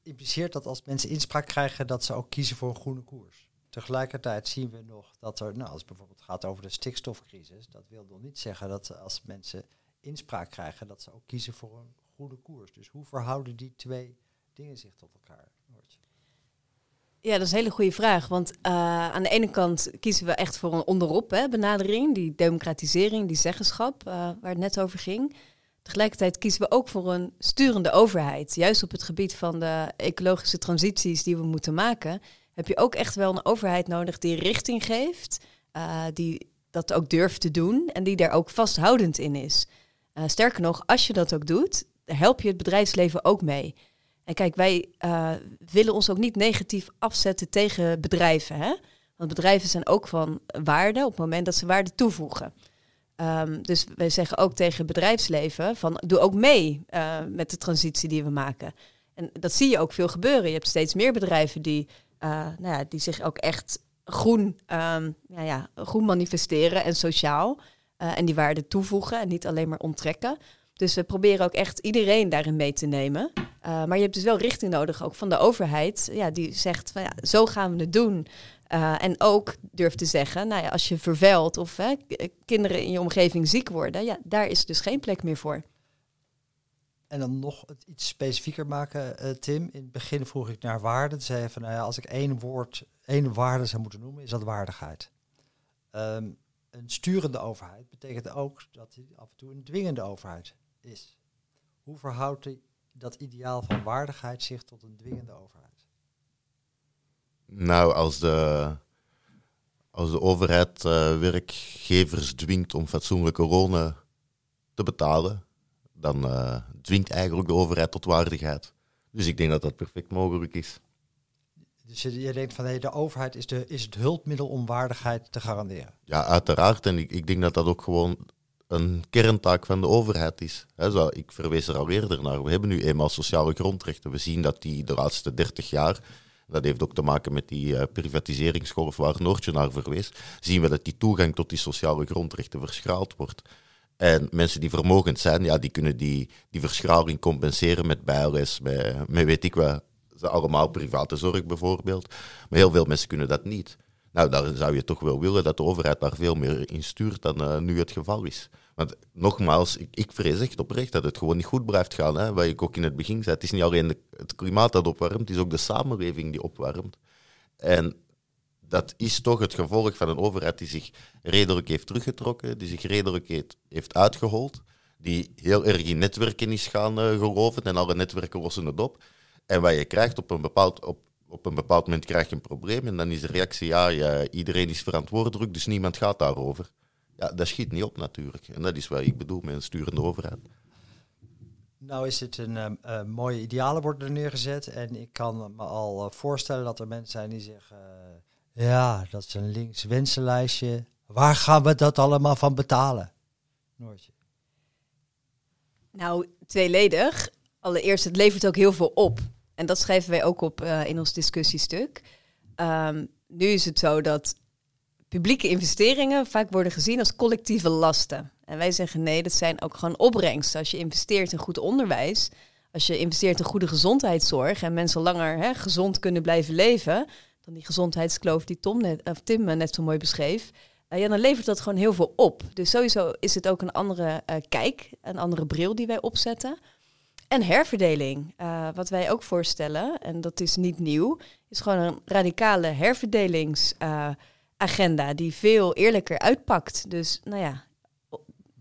impliceert dat als mensen inspraak krijgen, dat ze ook kiezen voor een groene koers. Tegelijkertijd zien we nog dat er, nou, als het bijvoorbeeld gaat over de stikstofcrisis, dat wil nog niet zeggen dat als mensen inspraak krijgen, dat ze ook kiezen voor een goede koers. Dus hoe verhouden die twee dingen zich tot elkaar? Ja, dat is een hele goede vraag. Want uh, aan de ene kant kiezen we echt voor een onderop hè, benadering, die democratisering, die zeggenschap, uh, waar het net over ging. Tegelijkertijd kiezen we ook voor een sturende overheid. Juist op het gebied van de ecologische transities die we moeten maken, heb je ook echt wel een overheid nodig die richting geeft, uh, die dat ook durft te doen en die daar ook vasthoudend in is. Uh, sterker nog, als je dat ook doet, help je het bedrijfsleven ook mee. En kijk, wij uh, willen ons ook niet negatief afzetten tegen bedrijven. Hè? Want bedrijven zijn ook van waarde op het moment dat ze waarde toevoegen. Um, dus wij zeggen ook tegen bedrijfsleven van doe ook mee uh, met de transitie die we maken. En dat zie je ook veel gebeuren. Je hebt steeds meer bedrijven die, uh, nou ja, die zich ook echt groen, um, ja, groen manifesteren en sociaal. Uh, en die waarde toevoegen en niet alleen maar onttrekken. Dus we proberen ook echt iedereen daarin mee te nemen. Maar je hebt dus wel richting nodig, ook van de overheid, ja, die zegt van ja, zo gaan we het doen. Uh, en ook durft te zeggen, nou ja, als je vervuilt of hè, kinderen in je omgeving ziek worden, ja, daar is dus geen plek meer voor. En dan nog iets specifieker maken, uh, Tim. In het begin vroeg ik naar waarde. Toen zei van, nou ja, als ik één woord, één waarde zou moeten noemen, is dat waardigheid. Um, een sturende overheid betekent ook dat hij af en toe een dwingende overheid is. Hoe verhoudt dat ideaal van waardigheid zich tot een dwingende overheid? Nou, als de, als de overheid uh, werkgevers dwingt om fatsoenlijke lonen te betalen, dan uh, dwingt eigenlijk de overheid tot waardigheid. Dus ik denk dat dat perfect mogelijk is. Dus je, je denkt van hey, de overheid is, de, is het hulpmiddel om waardigheid te garanderen? Ja, uiteraard. En ik, ik denk dat dat ook gewoon een kerntaak van de overheid is. He, zo, ik verwees er al eerder naar. We hebben nu eenmaal sociale grondrechten. We zien dat die de laatste 30 jaar, dat heeft ook te maken met die uh, privatiseringsgolf waar Noortje naar verwees, zien we dat die toegang tot die sociale grondrechten verschraald wordt. En mensen die vermogend zijn, ja, die kunnen die, die verschraling compenseren met bijles, met, met weet ik wat, allemaal private zorg bijvoorbeeld. Maar heel veel mensen kunnen dat niet. Nou, daar zou je toch wel willen dat de overheid daar veel meer in stuurt dan uh, nu het geval is. Want nogmaals, ik, ik vrees echt oprecht dat het gewoon niet goed blijft gaan. Hè? Wat ik ook in het begin zei, het is niet alleen het klimaat dat opwarmt, het is ook de samenleving die opwarmt. En dat is toch het gevolg van een overheid die zich redelijk heeft teruggetrokken, die zich redelijk heeft, uitgehold, die heel erg in netwerken is gaan uh, geloven en alle netwerken lossen het op. En wat je krijgt op een bepaald, op, op een bepaald moment krijg je een probleem en dan is de reactie, ja, ja iedereen is verantwoordelijk, dus niemand gaat daarover. Ja, dat schiet niet op natuurlijk. En dat is wat ik bedoel met een sturende overheid. Nou is het een uh, mooie idealen worden er neergezet. En ik kan me al uh, voorstellen dat er mensen zijn die zeggen... Uh, ja, dat is een links wensenlijstje. Waar gaan we dat allemaal van betalen? Noortje. Nou, tweeledig. Allereerst, het levert ook heel veel op. En dat schrijven wij ook op in ons discussiestuk. Um, nu is het zo dat publieke investeringen vaak worden gezien als collectieve lasten. En wij zeggen nee, dat zijn ook gewoon opbrengsten. Als je investeert in goed onderwijs, als je investeert in goede gezondheidszorg en mensen langer hè, gezond kunnen blijven leven, dan die gezondheidskloof die Tom of Tim net zo mooi beschreef, uh, ja, dan levert dat gewoon heel veel op. Dus sowieso is het ook een andere uh, kijk, een andere bril die wij opzetten. En herverdeling. Uh, wat wij ook voorstellen, en dat is niet nieuw, is gewoon een radicale herverdelingsagenda die veel eerlijker uitpakt. Dus nou ja,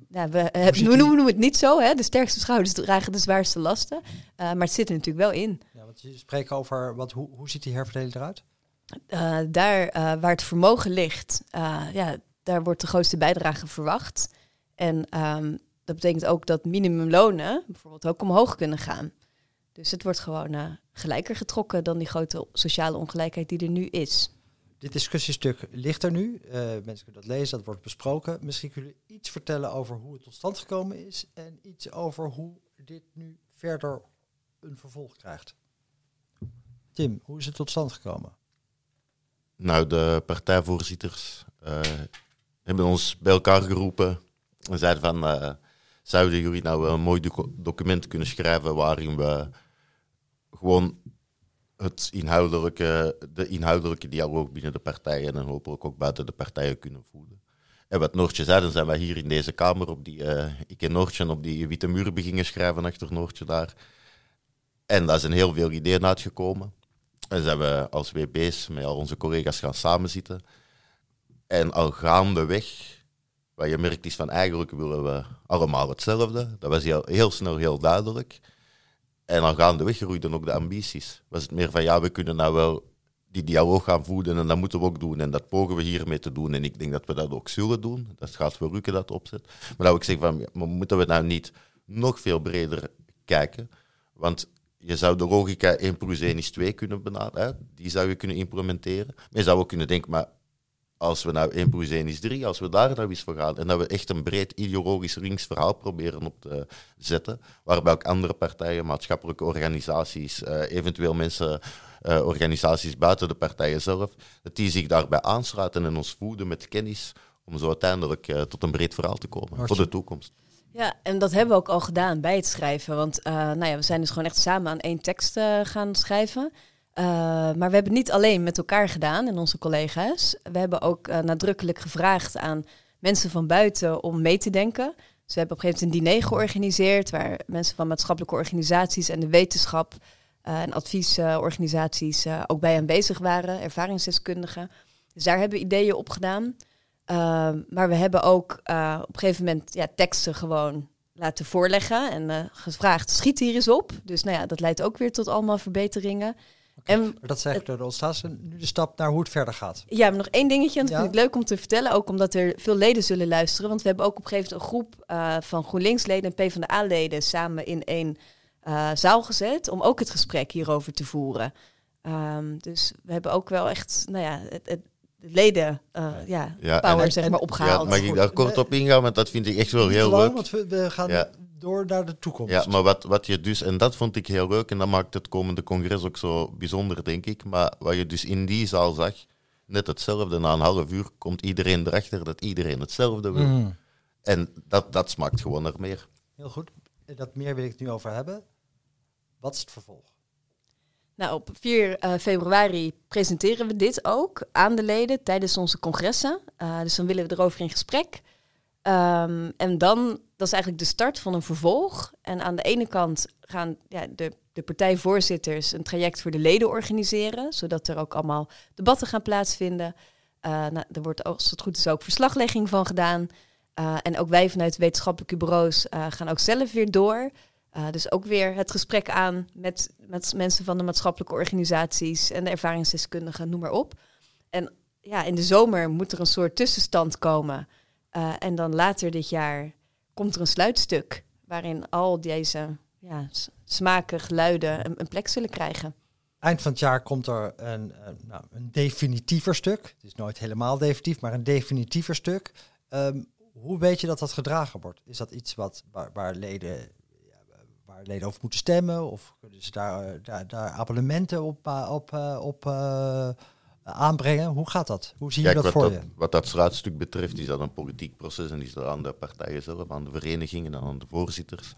ja, we, we noemen het niet zo, hè? de sterkste schouders dragen de zwaarste lasten. Uh, maar het zit er natuurlijk wel in. Ja, want je spreekt over, wat, hoe, hoe ziet die herverdeling eruit? Daar waar het vermogen ligt, ja, daar wordt de grootste bijdrage verwacht. En um, dat betekent ook dat minimumlonen bijvoorbeeld ook omhoog kunnen gaan. Dus het wordt gewoon gelijker getrokken dan die grote sociale ongelijkheid die er nu is. Dit discussiestuk ligt er nu. Uh, mensen kunnen dat lezen, dat wordt besproken. Misschien kunnen jullie iets vertellen over hoe het tot stand gekomen is en iets over hoe dit nu verder een vervolg krijgt. Tim, hoe is het tot stand gekomen? Nou, de partijvoorzitters uh, hebben ons bij elkaar geroepen en zeiden van, uh, zouden jullie nou een mooi document kunnen schrijven waarin we gewoon het inhoudelijke, de inhoudelijke dialoog binnen de partijen en hopelijk ook buiten de partijen kunnen voeden. En wat Noortje zei, dan zijn wij hier in deze kamer op die, uh, ik en Noortje op die witte muur beginnen schrijven achter Noortje daar. En daar zijn heel veel ideeën uitgekomen. En zijn we als WB's met al onze collega's gaan samenzitten. En al gaandeweg, wat je merkt is van eigenlijk willen we allemaal hetzelfde. Dat was heel, heel snel heel duidelijk. En dan gaandeweg groeiden ook de ambities. Was het meer van ja, we kunnen nou wel die dialoog gaan voeden en dat moeten we ook doen. En dat pogen we hiermee te doen. En ik denk dat we dat ook zullen doen. Dat gaat voor Rukken dat opzet. Maar dat ik zeg van, moeten we nou niet nog veel breder kijken? Want je zou de logica 1 plus 1 is 2 kunnen benaderen. Die zou je kunnen implementeren. Maar je zou ook kunnen denken, maar als we nou 1 plus 1 is 3, als we daar nou eens voor gaan en dat we echt een breed ideologisch links verhaal proberen op te zetten, waarbij ook andere partijen, maatschappelijke organisaties, uh, eventueel mensen, uh, organisaties buiten de partijen zelf, dat die zich daarbij aansluiten en ons voeden met kennis om zo uiteindelijk uh, tot een breed verhaal te komen voor de toekomst. Ja, en dat hebben we ook al gedaan bij het schrijven. Want nou ja, we zijn dus gewoon echt samen aan één tekst gaan schrijven. Uh, maar we hebben niet alleen met elkaar gedaan en onze collega's. We hebben ook uh, nadrukkelijk gevraagd aan mensen van buiten om mee te denken. Dus we hebben op een gegeven moment een diner georganiseerd waar mensen van maatschappelijke organisaties en de wetenschap uh, en adviesorganisaties ook bij aanwezig waren, ervaringsdeskundigen. Dus daar hebben we ideeën op gedaan. maar we hebben ook op een gegeven moment ja, teksten gewoon laten voorleggen en gevraagd, schiet hier eens op. Dus nou ja, dat leidt ook weer tot allemaal verbeteringen. En, maar dat zegt door de ontstaat nu de stap naar hoe het verder gaat. Ja, maar nog één dingetje, en dat vind ik leuk om te vertellen, ook omdat er veel leden zullen luisteren. Want we hebben ook op een gegeven moment een groep uh, van GroenLinks-leden en PvdA-leden samen in één uh, zaal gezet om ook het gesprek hierover te voeren. Um, dus we hebben ook wel echt, nou ja, het, het leden uh, ja, ja, power en, zeg maar opgehaald. Ja, mag ik daar kort op ingaan, want dat vind ik echt wel heel leuk. Want we, we gaan ja door naar de toekomst. Ja, maar wat, wat je dus, en dat vond ik heel leuk, en dat maakt het komende congres ook zo bijzonder, denk ik. Maar wat je dus in die zaal zag, net hetzelfde. Na een half uur komt iedereen erachter dat iedereen hetzelfde wil. Mm. En dat, dat smaakt gewoon naar meer. Heel goed. Dat meer wil ik het nu over hebben. Wat is het vervolg? Nou, op 4 uh, eh, februari presenteren we dit ook aan de leden tijdens onze congressen. Uh, dus dan willen we erover in gesprek. Um, en dan dat is eigenlijk de start van een vervolg. En aan de ene kant gaan ja, de, de partijvoorzitters een traject voor de leden organiseren, zodat er ook allemaal debatten gaan plaatsvinden. Uh, nou, er wordt, als het goed is, ook verslaglegging van gedaan. Uh, en ook wij vanuit wetenschappelijke bureaus uh, gaan ook zelf weer door. dus ook weer het gesprek aan met, met mensen van de maatschappelijke organisaties en de ervaringsdeskundigen, noem maar op. En ja, in de zomer moet er een soort tussenstand komen. En dan later dit jaar komt er een sluitstuk waarin al deze ja, smaken, geluiden een, een, plek zullen krijgen. Eind van het jaar komt er een, nou, een definitiever stuk. Het is nooit helemaal definitief, maar een definitiever stuk. Um, hoe weet je dat dat gedragen wordt? Is dat iets wat, waar, leden waar leden over moeten stemmen? Of kunnen ze daar, daar, daar abonnementen op, eh, op, eh, op, op aanbrengen. Hoe gaat dat? Hoe zie je dat voor je? Wat dat straatstuk betreft is dat een politiek proces en is dat aan de partijen zelf, aan de verenigingen en aan de voorzitters.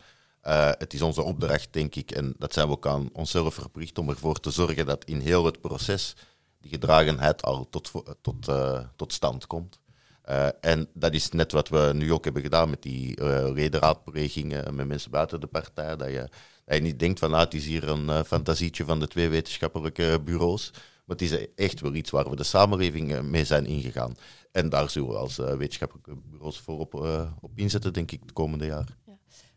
Uh, het is onze opdracht, denk ik, en dat zijn we ook aan onszelf verplicht om ervoor te zorgen dat in heel het proces die gedragenheid al tot, tot, uh, tot stand komt. Uh, en dat is net wat we nu ook hebben gedaan met die ledenraadplegingen met mensen buiten de partij. Dat je Dat je niet denkt van, ah, het is hier een fantasietje van de twee wetenschappelijke bureaus. Maar het is echt wel iets waar we de samenleving mee zijn ingegaan. En daar zullen we als wetenschappelijke bureaus voor op, op inzetten, denk ik, het komende jaar.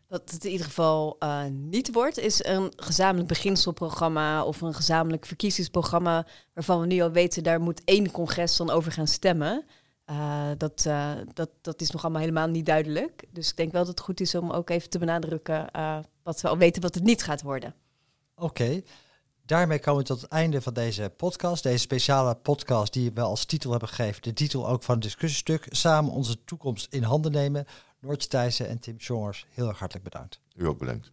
Wat het in ieder geval uh, niet wordt, is een gezamenlijk beginselprogramma of een gezamenlijk verkiezingsprogramma waarvan we nu al weten, daar moet één congres dan over gaan stemmen. Uh, dat, uh, dat, dat is nog allemaal helemaal niet duidelijk. Dus ik denk wel dat het goed is om ook even te benadrukken wat we al weten wat het niet gaat worden. Oké, daarmee komen we tot het einde van deze podcast. Deze speciale podcast die we als titel hebben gegeven. De titel ook van het discussiestuk. Samen onze toekomst in handen nemen. Noortje Thijssen en Tim Jongers, heel erg hartelijk bedankt. U ook bedankt.